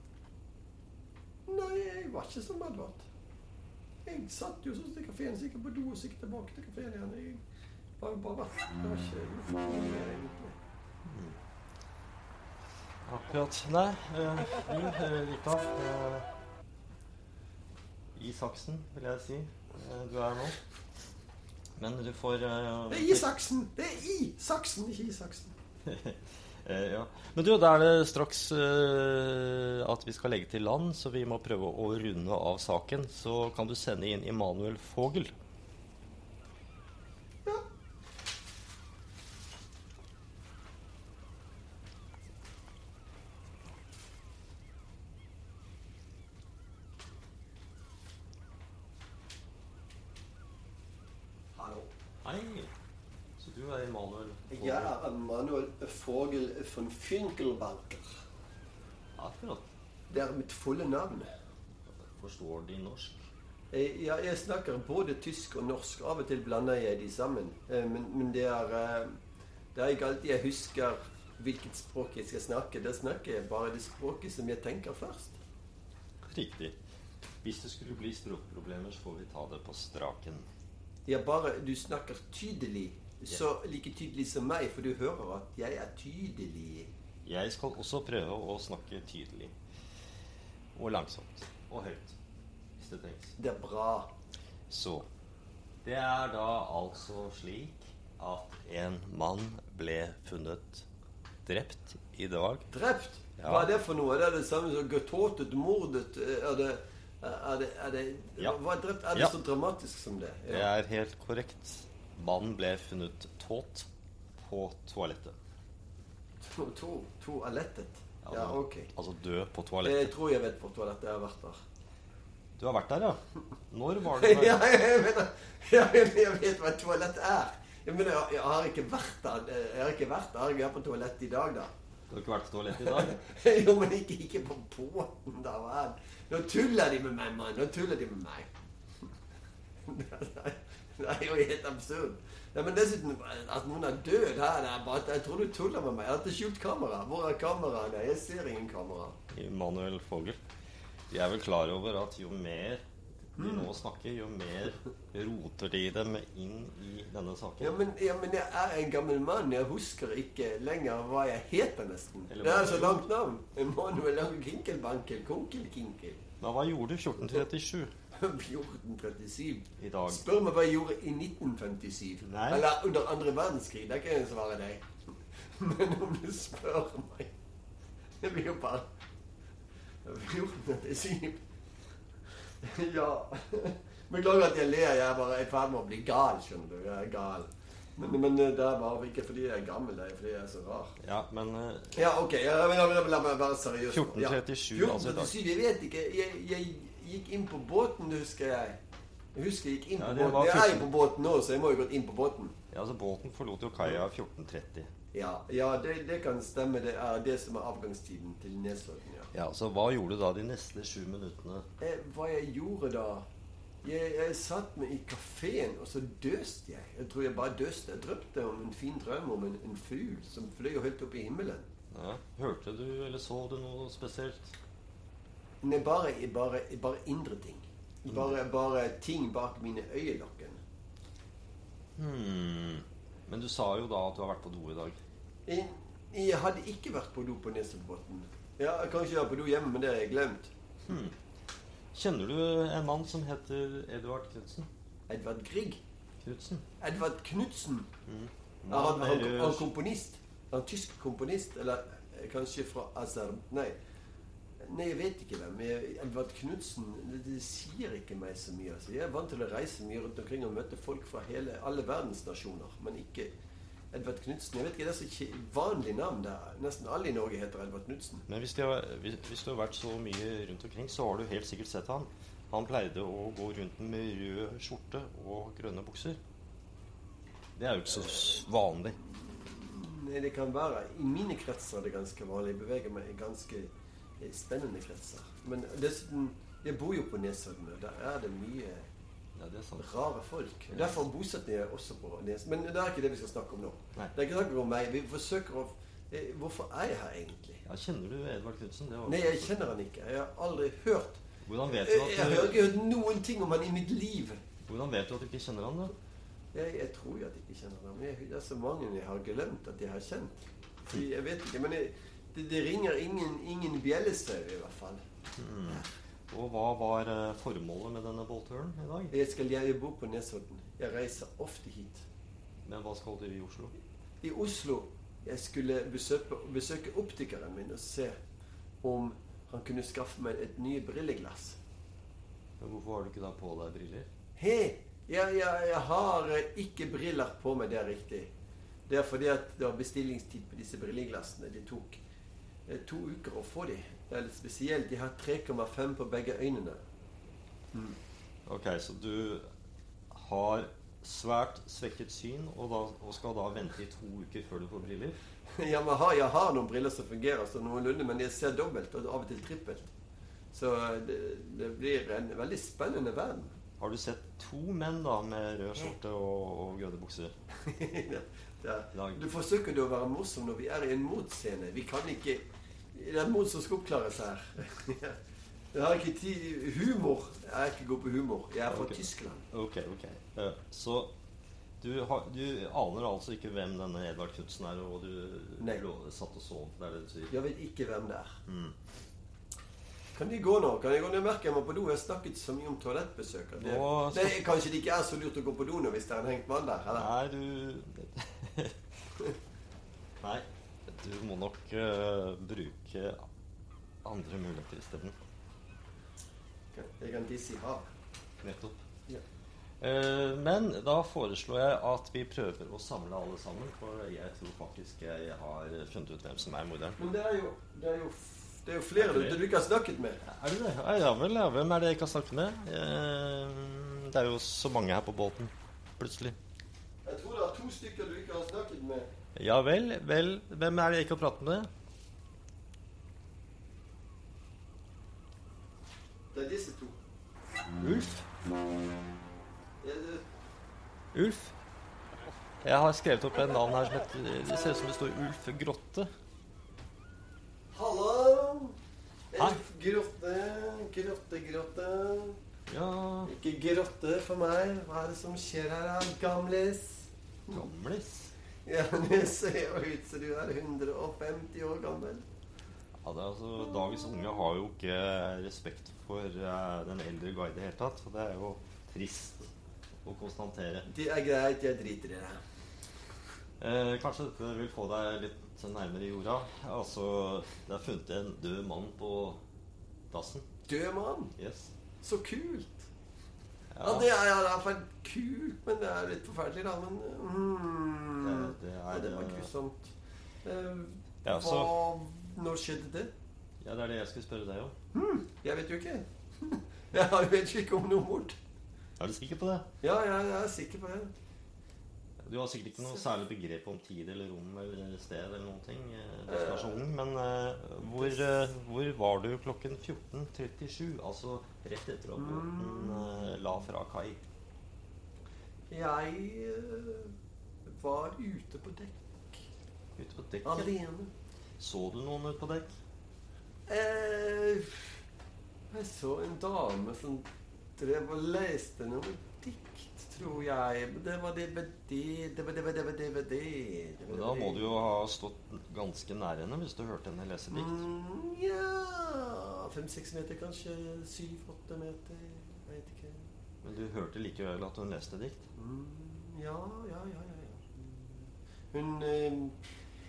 Nei, jeg var ikke som Edvard. Jeg satt jo sånn til kafeen, så gikk jeg på do og så gikk tilbake til kafeen igjen. Jeg var jo bare Det var ikke gjort noe mer, egentlig. Akkurat. Nei, eh, du, eh, Rita eh, I vil jeg si, eh, du er nå. Men du får eh, Det er Isaksen! Det er Isaksen, saksen, ikke Isaksen. *laughs* Eh, ja. Men du, da er det straks eh, at vi skal legge til land, så vi må prøve å runde av saken. Så kan du sende inn Immanuel Fogel. Ja. Hallo. Hei. Så du er Immanuel Fogel? Jeg er Manuel Fogel von Finkelbanker. Akkurat. Det er mitt fulle navn. Forstår de norsk? Eh, Ja, jeg snakker både tysk og norsk. Av og til blander jeg de sammen. Eh, Men, men det er eh, Det er ikke alltid jeg husker hvilket språk jeg skal snakke. Da snakker jeg bare det språket som jeg tenker først. Riktig. Hvis det skulle bli språkproblemer, så får vi ta det på straken. Ja, bare du snakker tydelig. Så like tydelig som meg, for du hører at jeg er tydelig. Jeg skal også prøve å snakke tydelig. Og langsomt. Og høyt. Hvis det trengs. Det er bra. Så Det er da altså slik at en mann ble funnet drept i dag. Drept? Ja. Hva er det for noe? Det er det samme som getåtet, mordet? Er det, er det, er det Ja. Hva er drept? Er det Ja. så dramatisk som det? Det er helt korrekt. Mannen ble funnet tåt på toalettet. To, to, toalettet? Ja, Ja, ok. Altså død på Jeg toalettet. tror jeg vet på toalettet jeg har vært der. Du har vært der, ja? Når var du *laughs* ja, jeg, mener, jeg jeg vet hva et toalett er. Jeg mener, jeg, jeg har ikke vært der. Jeg har ikke vært der. Jeg er på toalettet i dag, da. Du har ikke vært på toalettet i dag? *laughs* jo, men ikke, ikke på båten, da. Nå tuller de med meg, mann. Nå tuller de med meg. *laughs* *laughs* Det er jo helt absurd. Ja, men dessuten, at noen er død her, det er bare jeg tror du tuller med meg. Jeg har ikke skjult kamera. Hvor er kameraene? Jeg ser ingen kamera. Immanuel Fogel. De er vel klar over at jo mer de Mm. nå snakker, jo mer roter de dem inn i denne saken. Ja men, ja, men jeg er en gammel mann. Jeg husker ikke lenger hva jeg heter, nesten. Eller Det er så gjør. langt navn. Emanuel Kinkelbankel. Konkelkinkel. Men hva gjorde du 1437 1437. i dag? Spør meg hva jeg gjorde i 1957. Nei. Eller under andre verdenskrig. Det kan jeg svare deg. Men om du spør meg Det blir jo bare 1437. Ja. Beklager at jeg ler. Jeg er bare i ferd med å bli gal, skjønner du. Jeg er gal. Men, men det er bare ikke fordi jeg er gammel, det er fordi jeg er så rar. Ja, men eh, Ja, ok. La, meg være seriøs. 1437, Ja. altså i dag. 1437, Jeg vet ikke. Jeg, jeg gikk inn på båten, husker jeg. Jeg husker jeg gikk inn på båten. Jeg er jo på båten nå, så jeg må jo gått inn på båten. ja, altså båten forlot jo kaia 1430. Ja, ja det, det kan stemme. Det er det som er avgangstiden til Nesodden, ja. Ja, Så hva gjorde du da de neste sju minuttene? Eh, hva jeg gjorde da jeg, jeg satt meg i kafeen, og så døste jeg. Jeg tror jeg bare døste. Jeg drømte om en fin drøm om en, en fugl som fløy høyt opp i himmelen. Ja, hørte du eller så du noe spesielt? Nei, bare, bare, bare indre ting. Bare, bare ting bak mine øyelokken. Hmm. Men du sa jo da at du har vært på do i dag. Jeg, jeg hadde ikke vært på do på Nesoddbotn. Ja, kanskje jeg var på do hjemme, men det har jeg glemt. Hmm. Kjenner du en mann som heter Edvard Knutsen? Edvard Grieg. Knutsen? Edvard Knutsen. Mm. Han, han, han komponist? Han tysk komponist? Eller eh, kanskje fra Azer... Nei. Nei, jeg vet ikke hvem. Edvard Knutsen det, det sier ikke meg så mye. Altså. Jeg er vant til å reise mye rundt omkring og møte folk fra hele, alle verdens nasjoner. Men ikke Edvard Knutsen. Jeg vet ikke, Det er så vanlig navn. der. Nesten alle i Norge heter Edvard Knutsen. Men hvis, har, hvis, hvis du har vært så mye rundt omkring, så har du helt sikkert sett han. Han pleide å gå rundt med rød skjorte og grønne bukser. Det er jo ikke så vanlig. Nei, det kan være. I mine kretser er det ganske vanlig. Jeg beveger meg ganske spennende kretser. Men dessuten, jeg bor jo på Nesodden, og der er det mye Ja, det rare folk. Derfor bosetter jeg også på Nesodden. Men det er ikke det vi skal snakke om nå. Nei. Det er ikke snakk om meg. Vi forsøker å eh, Hvorfor er jeg her egentlig? Ja, kjenner du Edvard Knutsen? Nei, jeg kjenner han ikke. Jeg har aldri hørt Hvordan vet, du jeg har ikke hørt noen ting om han i mitt liv. hvordan vet du at du ikke kjenner han, da? Jeg, jeg tror jo at jeg ikke kjenner. Jeg, det er så mange jeg har glemt at jeg har kjent. Jeg vet ikke, Men jeg, det, det ringer ingen, ingen bjellestøv, i hvert fall. Mm. Og hva var eh, formålet med denne båtturen i dag? Jeg skal jeg bo på Nesodden. Jeg reiser ofte hit. Men hva skal du i Oslo? I Oslo jeg skulle besøke, besøke optikeren min og se om han kunne skaffe meg et nye brilleglass. Men hvorfor har du ikke da på deg briller? Hei! Jeg, jeg, jeg har eh, ikke briller på meg, det er riktig. Det er fordi at det var bestillingstid på disse brilleglassene. De tok to uker å få de. Det er litt spesielt. De har 3,5 på begge øynene. Mm. Ok, så du har svært svekket syn, og, da, og skal da vente i to uker før du får briller? *laughs* Ja, men har, jeg har noen briller som fungerer så noenlunde, men jeg ser dobbelt og av og til trippelt. Så eh, det, det blir en veldig spennende verden. Har du sett to menn da med rød skjorte og, og grønne bukser? *laughs* er, dag? du forsøker du å være morsom når vi er i en motscene. Vi kan ikke Det er mot som skal oppklares her. *laughs* Jeg har ikke tid Humor. Jeg er ikke god på humor. Jeg er fra okay. Tyskland. Ok, ok. Så du, har, du aner altså ikke hvem denne Edvard Knutsen er, og du Nei. lå, satt og sov? Det det du sier? Jeg vet ikke hvem det er. Mm. Kan de gå nå? Kan jeg gå ned merke meg på do? Jeg har snakket så mye om toalettbesøk. Det, Nå det kanskje det ikke er så lurt å gå på do nå hvis det er en hengt mann der? Eller? Nei, du *laughs* Nei, du må nok uh, bruke andre muligheter isteden. Jeg kan tisse i hav. Nettopp. Ja. Uh, men da foreslår jeg at vi prøver å samle alle sammen. For jeg tror faktisk jeg har funnet ut hvem som er morderen. Men det er jo, det er jo, det er jo flere du, du ikke har snakket med. Er det det? Ja, ja vel, ja. Hvem er det jeg ikke har snakket med? Uh, det er jo så mange her på båten, plutselig. Jeg tror det er to stykker du ikke har snakket med. Ja vel, vel. Hvem er det jeg ikke har pratet med? Det er disse to. Ulf? Ulf? Jeg har skrevet opp en navn her som heter Det ser ut som det står Ulf Grotte. Hallo! Ulf Grotte, grotte, grotte. Ja Ikke grotte for meg. Hva er det som skjer her, gamlis? Gamlis. Ja, *laughs* du ser jo ut som du er 150 år gammel. Ja, det er altså, Dagens unge har jo ikke respekt for eh, den eldre guide i det hele tatt. Og det er jo trist å konstatere. Det er greit, jeg driter i det. Eh, kanskje dette vil få deg litt nærmere jorda. Altså, det er funnet en død mann på dassen. Død mann. Yes. Så kult. Ja, Ja, det er i hvert fall kult, men det er litt forferdelig, da. Men mm, det, det ja, er det var grusomt. Eh, Ja, hva Når skjedde det? Ja, det er det jeg skulle spørre deg om. Mm, jeg vet jo ikke. *laughs* Jeg vet ikke om noe mord. Er du sikker på det? Ja, jeg, jeg er sikker på det. Du har sikkert ikke noe særlig begrep om tid eller rom eller sted eller noen ting. eh, destinasjonen, Men uh, hvor, uh, hvor var du klokken 14.37? Altså rett etter at båten uh, la fra kai. Jeg var ute på dekk Ute på dekk? alene. Så du noen ute på dekk? Jeg så en dame som drev og leste noe tror jeg. Det var DVD Det var DVD, DVD, DVD. Men da må du jo ha stått ganske nær henne hvis du hørte henne lese dikt. Mm, ja Fem-seks meter, kanskje. Syv-åtte meter. Vet ikke. Men du hørte likevel at hun leste dikt? Mm, ja, ja, ja, ja. ja. Hun, eh,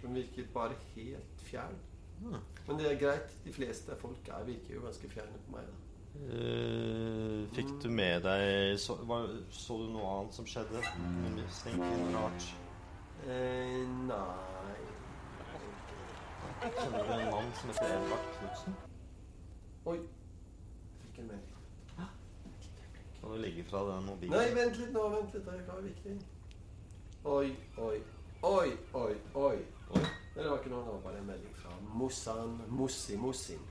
hun virket bare helt fjern. Mm. Men det er greit. De fleste folk er, virker jo ganske fjerne på meg. da. Eh, fikk du med deg så, var, så du noe annet som skjedde? Noe mistenkelig rart? Eh, nei Kjenner du en mann som heter Edvard Knutsen? Oi. Jeg fikk en melding. Kan du legge fra den mobilen? Nei, vent litt nå. Vent litt. Det er viktig. Oi, oi, oi, oi, oi. Oi. Det var ikke noe, det var bare en melding fra Mossan Mossi Mossin.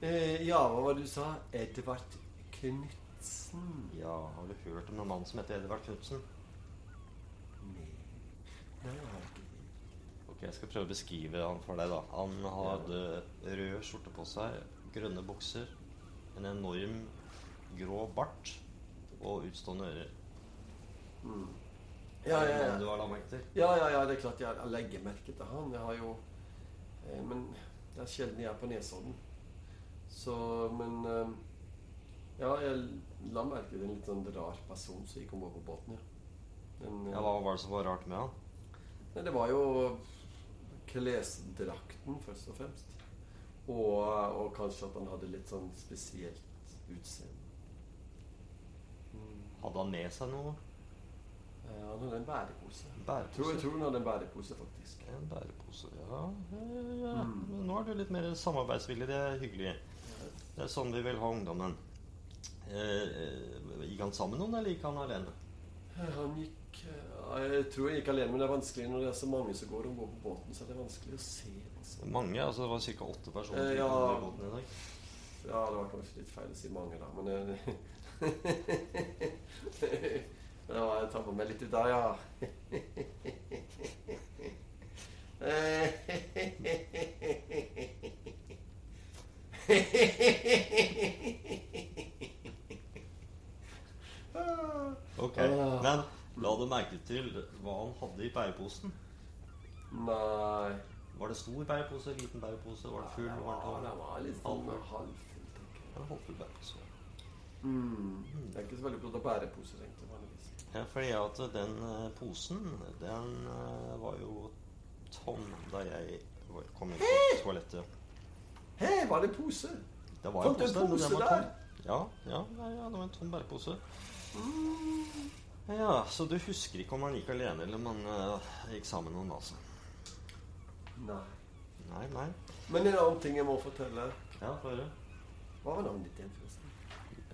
Eh, ja, hva var det du sa? Edvard Knutsen? Ja, har du hørt om en mann som heter Edvard Knutsen? Nei. Nei, jeg har ikke. Ok, Jeg skal prøve å beskrive han for deg. da Han hadde rød skjorte på seg, grønne bukser, en enorm grå bart og utstående ører. Mm. Ja, ja, ja. du har merke til? Ja, ja, ja, det er klart jeg legger merke til han. Jeg har jo eh, Men det er sjelden jeg er på Nesodden. Så Men eh, Ja, jeg la merke til en litt sånn rar person som gikk om bord på båten, ja. Men eh, Ja, Hva var det som var rart med han? Nei, det var jo klesdrakten, først og fremst. Og, og kanskje at han hadde litt sånn spesielt utseende. Mm. Hadde han med seg noe? Ja, Han hadde en bærepose. bærepose. Jeg tror, jeg tror han hadde en bærepose, faktisk. En bærepose, ja. ja, ja. Mm. Nå er du litt mer samarbeidsvillig. Det er hyggelig. Det er sånn vi vil ha ungdommen. Eh, eh, gikk han sammen med noen, eller gikk han alene? Eh, Han gikk Jeg tror jeg gikk alene, men det er vanskelig når det er så mange som går om bord på båten. Så er det vanskelig å se. Altså. Mange? altså Det var ca. åtte personer Eh, ja. i båten i dag. Ja, det var kanskje litt feil å si mange, da, men eh, *laughs* Ja, jeg tar på meg litt i dag, ja. *laughs* *laughs* *laughs* Ok, Ah. Men la du merke til hva han hadde i bæreposen? Nei Var det stor bærepose, liten bærepose? Var det full? Det Var var, det var litt sånn halvfull, tenker jeg. Halvfull bærepose. Mm. Det er ikke så veldig opptatt av bæreposer, egentlig. vanligvis. Ja, fordi at den eh, posen, den eh, var jo tom da jeg kom inn på *gasps* toalettet. Hei, var det pose? Det var Fant en men den pose var der? Ja, ja, ja, det var en tom bærepose. Ja, Så du husker ikke om han gikk alene eller om han uh, gikk sammen med noen? altså? Nei. Nei, nei. Men en annen ting jeg må fortelle. Ja, få høre. Hva var navnet ditt igjen? forresten?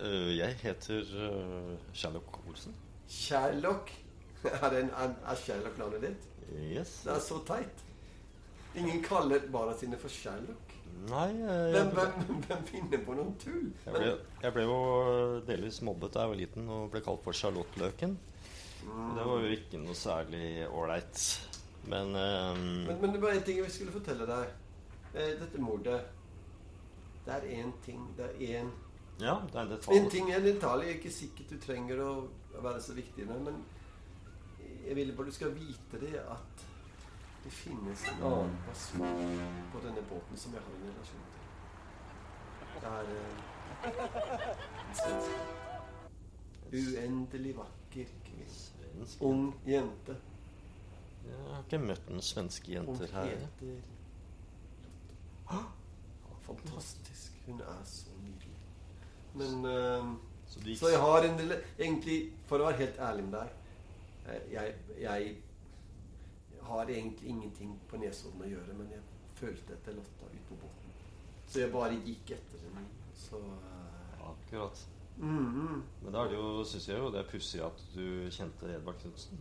Uh, jeg heter uh, Sherlock Olsen. Sherlock. *laughs* Er, det en, er, er Sherlock navnet ditt? Yes. Det er så teit. Ingen kaller barna sine for Sherlock. Nei, eh, jeg hvem, finner på noen tull? jeg, ble, jeg ble jo delvis mobbet da jeg var liten og ble kalt for sjalottløken. Løken. Det var jo ikke noe særlig ålreit. Men, um, Men, men det var en ting jeg skulle fortelle deg. Eh, dette mordet. Det er én ting. Det er én Ja, det er en detalj. En ting er en detalj. Jeg er ikke sikkert du trenger å være så viktig med, men jeg vil bare du skal vite det at det finnes en annen person på denne båten som jeg har en relasjon til. Det er, eh, Uendelig vakker kvinne. Svensk Ung jente. Jeg har ikke møtt noen svenske jenter her. heter Hå! Fantastisk. Hun er så nydelig. Men uh, Så Så jeg har en del Egentlig, for å være helt ærlig med deg eh, Jeg, jeg har egentlig ingenting på Nesodden å gjøre, men jeg følte etter Lotta ut på båten. Så jeg bare gikk etter henne. Så eh, Akkurat. mm, -hmm. Men da er det jo, syns jeg jo det er pussig at du kjente Edvard Knutsen.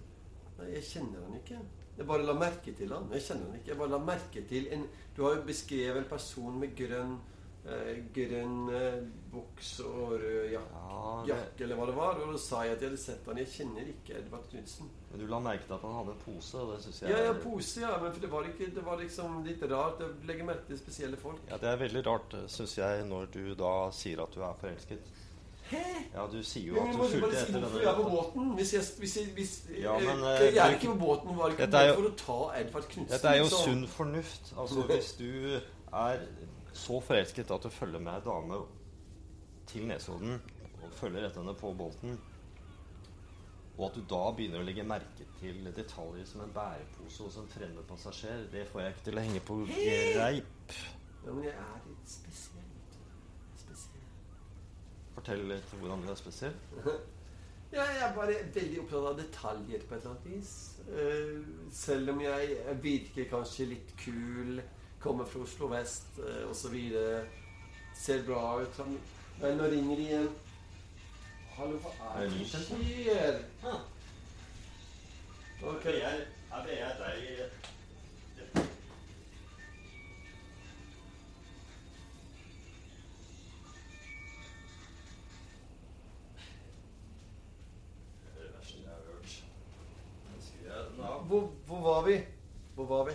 Nei, jeg kjenner han ikke. Jeg bare la merke til han. Jeg kjenner han ikke. Jeg bare la merke til en Du har jo beskrevet en person med grønn Grønn eh, bukse og rød jakke. Ja, det, jakke, eller hva det var. Og da sa jeg at jeg hadde sett han. Jeg kjenner ikke Edvard Knutsen. men du la merke til at han hadde en pose, og det synes jeg Ja, ja, pose, ja. Men det var, ikke, det var liksom litt rart. Jeg legger merke til spesielle folk. Ja, det er veldig rart, syns jeg, når du da sier at du er forelsket. Hæ? Ja, du sier jo Men at du fulgte etter hvorfor jeg er på båten. Hvis jeg, hvis jeg, hvis, Ja, men, eh, eh, jeg er ikke på båten var ikke Dette er jo- for å ta Edvard Knutsen. Dette er jo sunn fornuft. Altså, hvis du er så forelsket at du følger med ei dame til Nesodden og følger etter henne på båten, og at du da begynner å legge merke til detaljer som en bærepose hos en fremmed passasjer, det får jeg ikke til å henge på greip. Ja, men jeg er litt spesiell. Spesiell. Fortell litt hvordan du er spesiell. *laughs* Ja, jeg er bare veldig opptatt av detaljer på et eller annet vis. Uh, selv om jeg virker kanskje litt kul, kommer fra Oslo vest uh, osv. Ser bra ut. Men nå ringer de igjen. Hallo, hva Er det som skjer? Ok. Her ber Det verste jeg deg? Hvor, hvor var vi? Hvor var vi?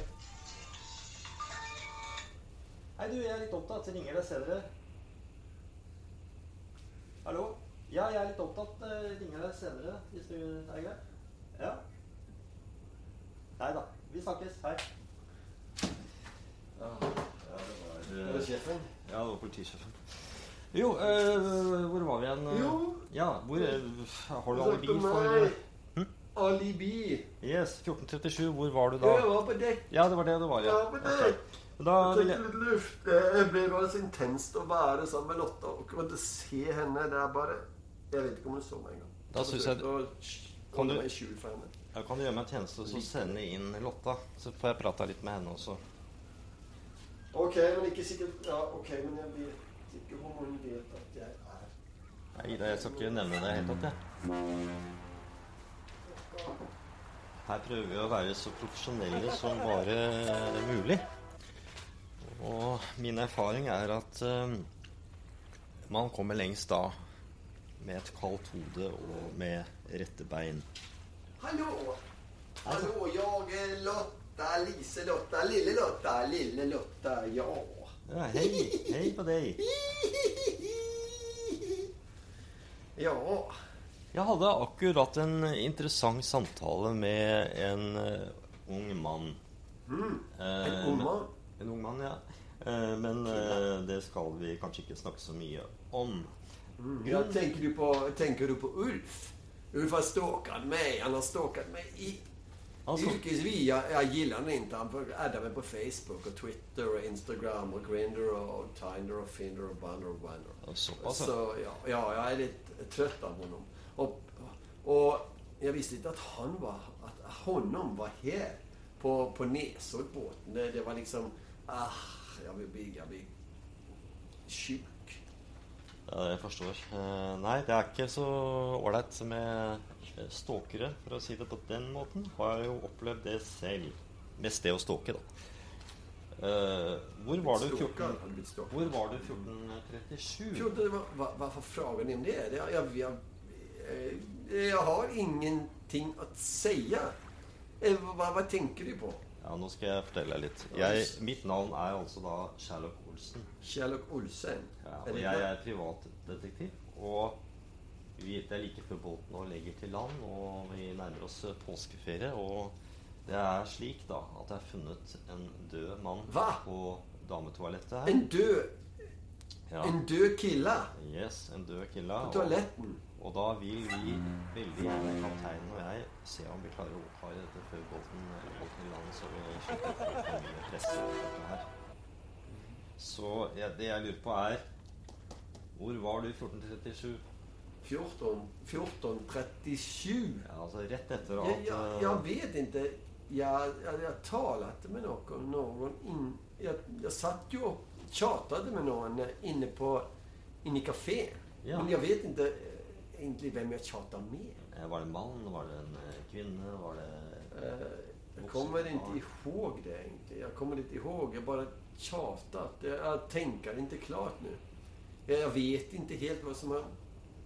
Jeg opptatt. Jeg ringer deg senere. Hallo? Ja, jeg er litt opptatt. Jeg ringer deg senere, hvis du er greit. Ja. Nei da. Vi snakkes. Hei. Ja, det var, Det var sjefen. Ja, det var politisjefen. Jo, eh, hvor var vi igjen? Jo. Ja, hvor eh, Har du Du alibi for. Hm? Alibi. Yes, 1437. Hvor var du da? jeg var på dekk. Ja, det var det det var, ja. Ja, men det- Ok. Da vil jeg litt luft. Det blir bare så intenst å være sammen med Lotta og kunne se henne. Det er bare Jeg vet ikke om hun så meg engang. Da synes jeg- å Kan du- Ja, kan. Jeg kan gjøre meg en tjeneste og så sende inn Lotta. Så får jeg prata litt med henne også. Ok, men ikke sikkert Ja, ok, men jeg vet ikke hvor hun vet at jeg er Nei, Ida, jeg skal ikke nevne det helt opp, jeg. Her prøver vi å være så profesjonelle som bare mulig. Og min erfaring er at eh, man kommer lengst da med et kaldt hode og med rette bein. Hallo! Hallo, jeg er Lotta. Lise-Lotta. Lille Lotta. Lille Lotta. Ja. Ja, hei, hei på deg. Ja. Jeg hadde akkurat en interessant samtale med en eh, ung mann. Mm. Eh, En ung mann. En ung mann, ja. Eh, men eh, det skal vi kanskje ikke snakke så mye om. Ja, tenker, du på, tenker du på Ulf? Ulf har stalkat meg. Han har stalkat meg i Altså, yrkesvis. Jeg, jeg gillar han ikke. Han addar meg på Facebook og Twitter og Instagram og Grinder og Tinder og Finder og Bunder og ja. Så ja, ja, jeg er litt trøtt av honom. Og, og jeg visste ikke at han var, At honom var her på, på Nesoddbåten. Det, det var liksom, ah, jag vill bli, jag blir sjuk. Ja, jeg forstår. Eh, nei, det er ikke så ålreit med eh, stalkere, for å si det på den måten. Har jeg jo opplevd det selv. Mest det å stalke, da. Eh, hvor var du 14... hade blivit stalkad. Hvor var du 1437? hva for varför frågar det? Jeg, jeg, jeg, jeg, har ingenting å si. Hva, hva tenker du på? Ja, nå skal jeg fortelle deg litt. Jeg, mitt navn er altså da Sherlock Olsen. Sherlock Olsen? Ja, og jeg er privatdetektiv. Og vi er like før båten og legger til land, og vi nærmer oss eh, påskeferie. Og det er slik da at jeg har funnet en død mann Hva? på dametoalettet her. En død Ja. En død kille Yes, en død kille. på toaletten. Og da vil vi veldig gjerne, kapteinen og jeg, se om vi klarer å oppklare dette før båten går i land, så vi slipper å få mye dette her. Så ja, det jeg lurer på, er Hvor var du i 1437? 14, 1437. Ja, altså rett etter at Jeg, jeg, jeg vet ikke. Jeg, jeg, jeg talte med noen, noen inn, jeg, jeg satt jo og pratet med noen inne på inne i kaféen. Ja. Men jeg vet inte eh, hvem jeg tjata med. eh, Var det en mann? Var det en eh, kvinne? Var det Jeg Jag kommer ikke ihåg det egentlig. Jeg kommer ikke ihåg. Jeg bare tjatet. Jeg tenker ikke klart nu. Jag, jag vet ikke helt hva som har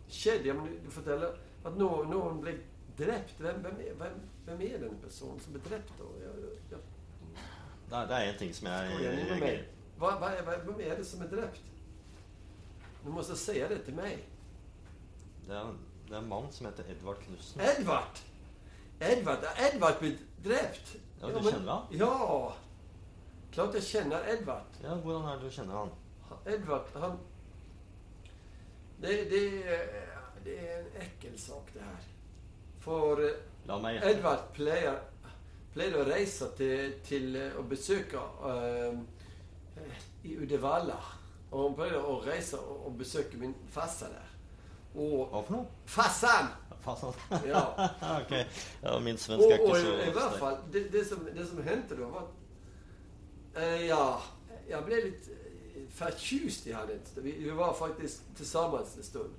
skjedd. Jeg må du, at forteller noen ble drept. Hvem, hvem, hvem, hvem, är den personen som ble drept? då? Jeg, jeg... Det er, det er en ting som jeg ni hva, mig? Vad, vad, är- vad, vem är det som er drept? Du må si det til mig. Det er, det er en mann som heter Edvard Knutsen. Edvard! Edvard, er Edvard blitt drept? Ja, du kjenner han? Ja! Klart jeg kjenner Edvard. Ja, hvordan er det du kjenner han? Edvard, han... Det, det, är- det er en ekkel sak det her. For eh, La meg gjette. Edvard pleier, pleier å reise til, til eh, å besøke eh, i Uddevalla. Og han pleier å reise og, og besøke min farsa der. Og Hva for noe? Fassan! Fasan. Ja. *laughs* ok. Ja, min svensk er ikke så i hvert fall, det, det, som, det som hendte da, var at eh, Ja, jeg ble litt eh, fortjust i han. Vi, vi var faktisk sammen en stund.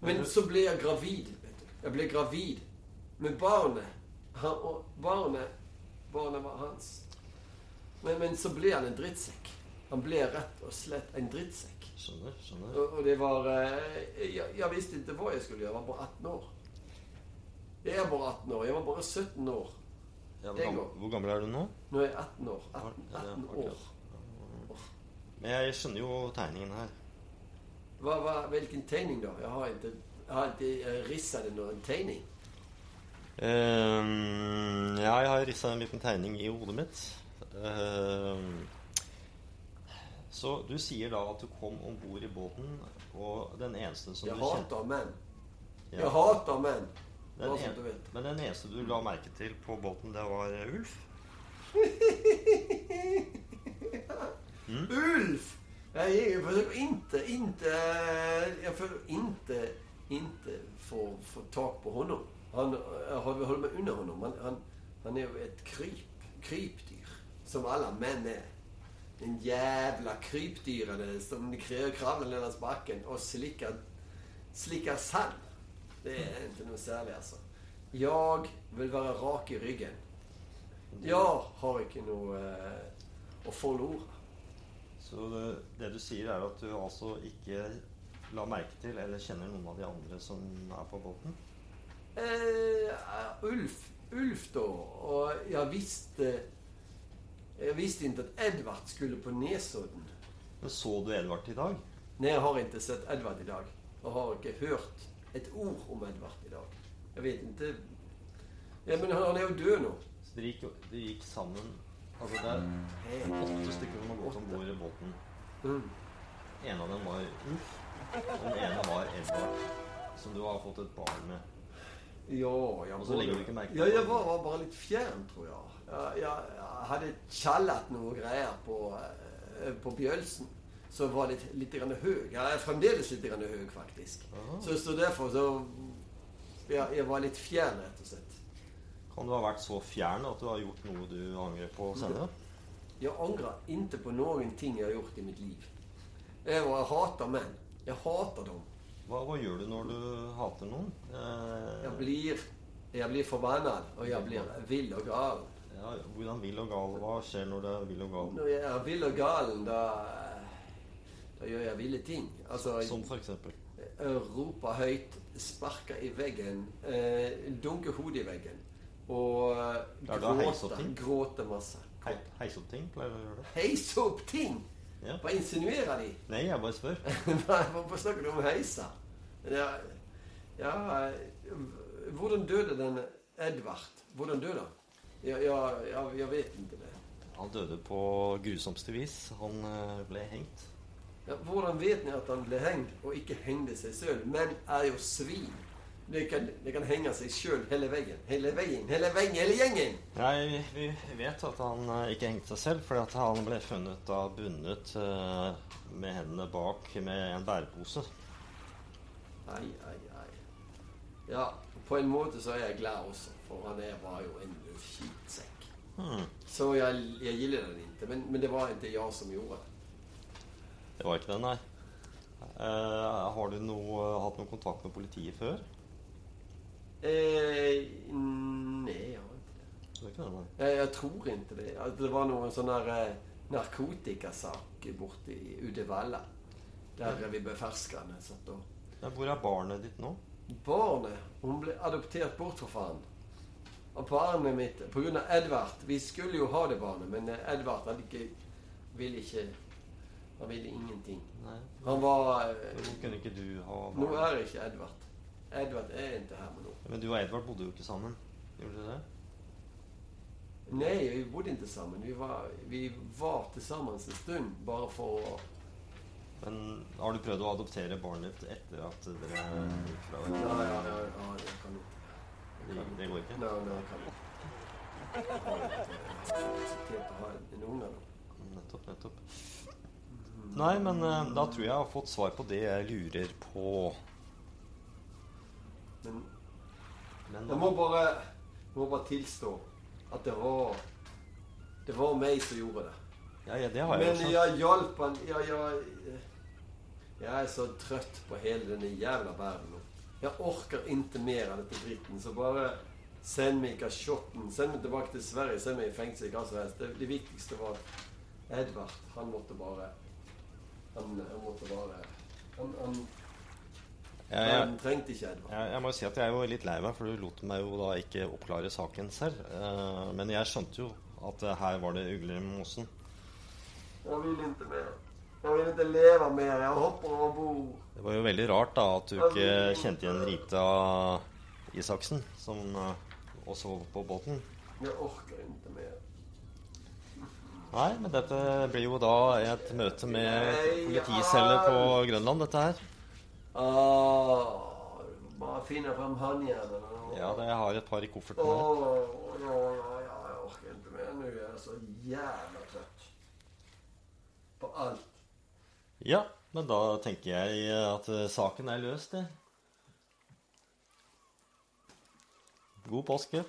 Men Men så ble jeg gravid. Jeg ble gravid med barnet. Han, og barnet, barnet var hans. Men, men så ble han en drittsekk. Han ble rett og slett en drittsekk. Skjønner. skjønner. Og, og det var eh, jeg, jeg visste ikke hva jeg skulle gjøre. Jeg var bare 18 år. Jeg er bare 18 år. Jeg var bare 17 år. Ja, hvor, gammel, hvor gammel er du nå? Nå er jeg 18 år. 18, 18 år. Men jeg skjønner jo tegningen her. Hva, hva, hvilken tegning, da? Jeg har ikke, jeg har ikke rissa risset noen tegning. Um, ja, jeg har rissa en liten tegning i hodet mitt. Ehm, så du sier da at du kom om bord i båten, og den eneste som Jeg du kjente hater menn. Ja. Jeg hater menn. Den en, du vet. men den eneste du la merke til på båten, det var Ulf? *laughs* Ulf? Ulf! Jeg försöker inte, inte, jag försöker inte, inte få, få tak på honom. Han, jag håller mig undan honom. Han, han, han är ett kryp, krypdyr. Som alla män är. En jævla krypdyrene som kr- kravlar längs bakken og slikker, slikker sand. Det er ikke noe særlig, altså. Jeg vil være rak i ryggen. Jeg har ikke noe eh, å forlore. Så det, det du sier, er at du altså ikke la merke til eller kjenner noen av de andre som er på båten? Eh, Ulf, Ulf da. Og jeg visste, jag visste ikke at Edvard skulle på Nesodden. Men så du Edvard i dag? Nei, jeg har ikke sett Edvard i dag. Og har ikke hørt et ord om Edvard i dag. Jeg vet ikke Ja, men han er jo død nå. Så dere gikk, de gikk sammen Altså det er åtte stykker som har gått om bord i båten. Mm. En av dem var Ulf, og den ene var Edvard, som du har fått et barn med. Ja, jeg så du märke Ja, det. var, var litt fjern, tror jag. Jag, hadde noen tjallat några grejer på, eh, på Bjølsen Så var litt, litt grann høy. Jeg er fremdeles litt grann høy, faktisk. Aha. Så, så derfor så... Jag, Jeg var litt fjern, rett og slett. Kan du ha vært så fjern at du har gjort noe du angrer på senere? Jeg angrer ikke på ting Jeg har gjort i mitt liv. Jeg, jeg hater menn. Jeg hater dem. Hva, hva gjør du når du hater noen? Eh, Jeg blir, jag blir forbanna, og jeg blir vill og galen. Ja, hvordan vill og gal? Hva skjer når det er vill og gal? Når jeg er vill og galen, da, da gjør jeg ville ting. Altså, Som for eksempel? jeg roper høyt, sparker i veggen, eh, dunker hodet i veggen. Og opp gråter, ting? gråter masse. Hei, heise opp ting? Pleier du å gjøre det? Heise opp ting! Ja. Hva insinuerer de? Nei, jeg bare spør. *laughs* Hva snakker du om heisa? Ja, ja, hvordan døde den Edvard? Hvordan døde han? Ja, ja, ja, jeg vet ikke det. Han døde på grusomste vis. Han eh, ble hengt. Ja, hvordan vet ni at han ble hengt, og ikke hengte seg sjøl? Menn er jo svin. De kan, de kan henge seg sjøl hele veien. Hele veien, hele veien, hele gjengen. Nei, vi vi vet at han eh, ikke hengte seg selv, fordi at han ble funnet da bundet eh, med hendene bak med en bærepose. Ai, ai, ai. Ja, på en måte så er jeg glad også, for han er, var jo en skitsekk. Hmm. Så jeg, jeg gilder den ikke, men, men det var ikke jeg som gjorde det. Det var ikke det, nei. Eh, har du noe, hatt noe kontakt med politiet før? Eh, nei, jeg har ikke det. Det ikke det, nei. Jag, jag tror ikke det. Att det var noen sånn eh, narkotikasak borte i Uddevalla. ja. vi ble Ja, hvor er barnet ditt nå? Barnet, Hun ble adoptert bort fra faren. Og barnet mitt, av Edvard Vi skulle jo ha det barnet, men eh, Edvard han ikke, ville ikke Han ville ingenting. Nei. Han var eh, Hvorfor kunne ikke du ha Nå er er ikke Edvard. Edvard er ikke her med nå. Men du og Edvard bodde jo ikke sammen. Gjorde dere det? Nei, vi bodde ikke sammen. Vi var, vi var tillsammans en stund bare for å Men har du prøvd å adoptere barnet ditt etter at dere gikk fra hverandre? ja, ja, ja jeg kan ikke. Det, det går ikke? Nei, nei, *laughs* jeg kan ikke. Nettopp, nettopp. Nei, men eh, da tror jeg jeg har fått svar på det jeg lurer på. Men Men jeg må bare, jeg må bare tilstå at det var Det var meg som gjorde det. ja, ja, det har jeg jo Men jeg hjalp han jeg, jeg, jeg er så trøtt på hele denne jævla verden. Jeg orker ikke mer av dette dritten. Så bare send meg kasjotten. Send meg tilbake til Sverige. Send meg i fengsel. Hva som helst. Det, det viktigste var Edvard, han måtte bare Han, han måtte bare Han, han, ja, han trengte ikke Edvard. jeg, jeg må jo si at jeg er jo litt lei meg, for du lot meg jo da ikke oppklare saken selv. Uh, men jeg skjønte jo at her var det ugler i mosen. Jeg vil ikke mer. Jeg vil ikke leve mer. Jeg hopper over bord. Det var jo veldig rart da at du ikke kjente igjen Rita Isaksen, som eh, også var på båten. Jeg orker ikke mer. Nei, men dette blir jo da et møte med politicelle på Grønland, dette her. Ah, bare finne frem håndjernet. Ja, det jeg har et par i kofferten Åh, her. ja, ja, ja, jeg orker ikke mer. Nå er jeg så jævla trøtt. På alt. Ja, men da tenker jeg at eh, saken er løst, det. God påske.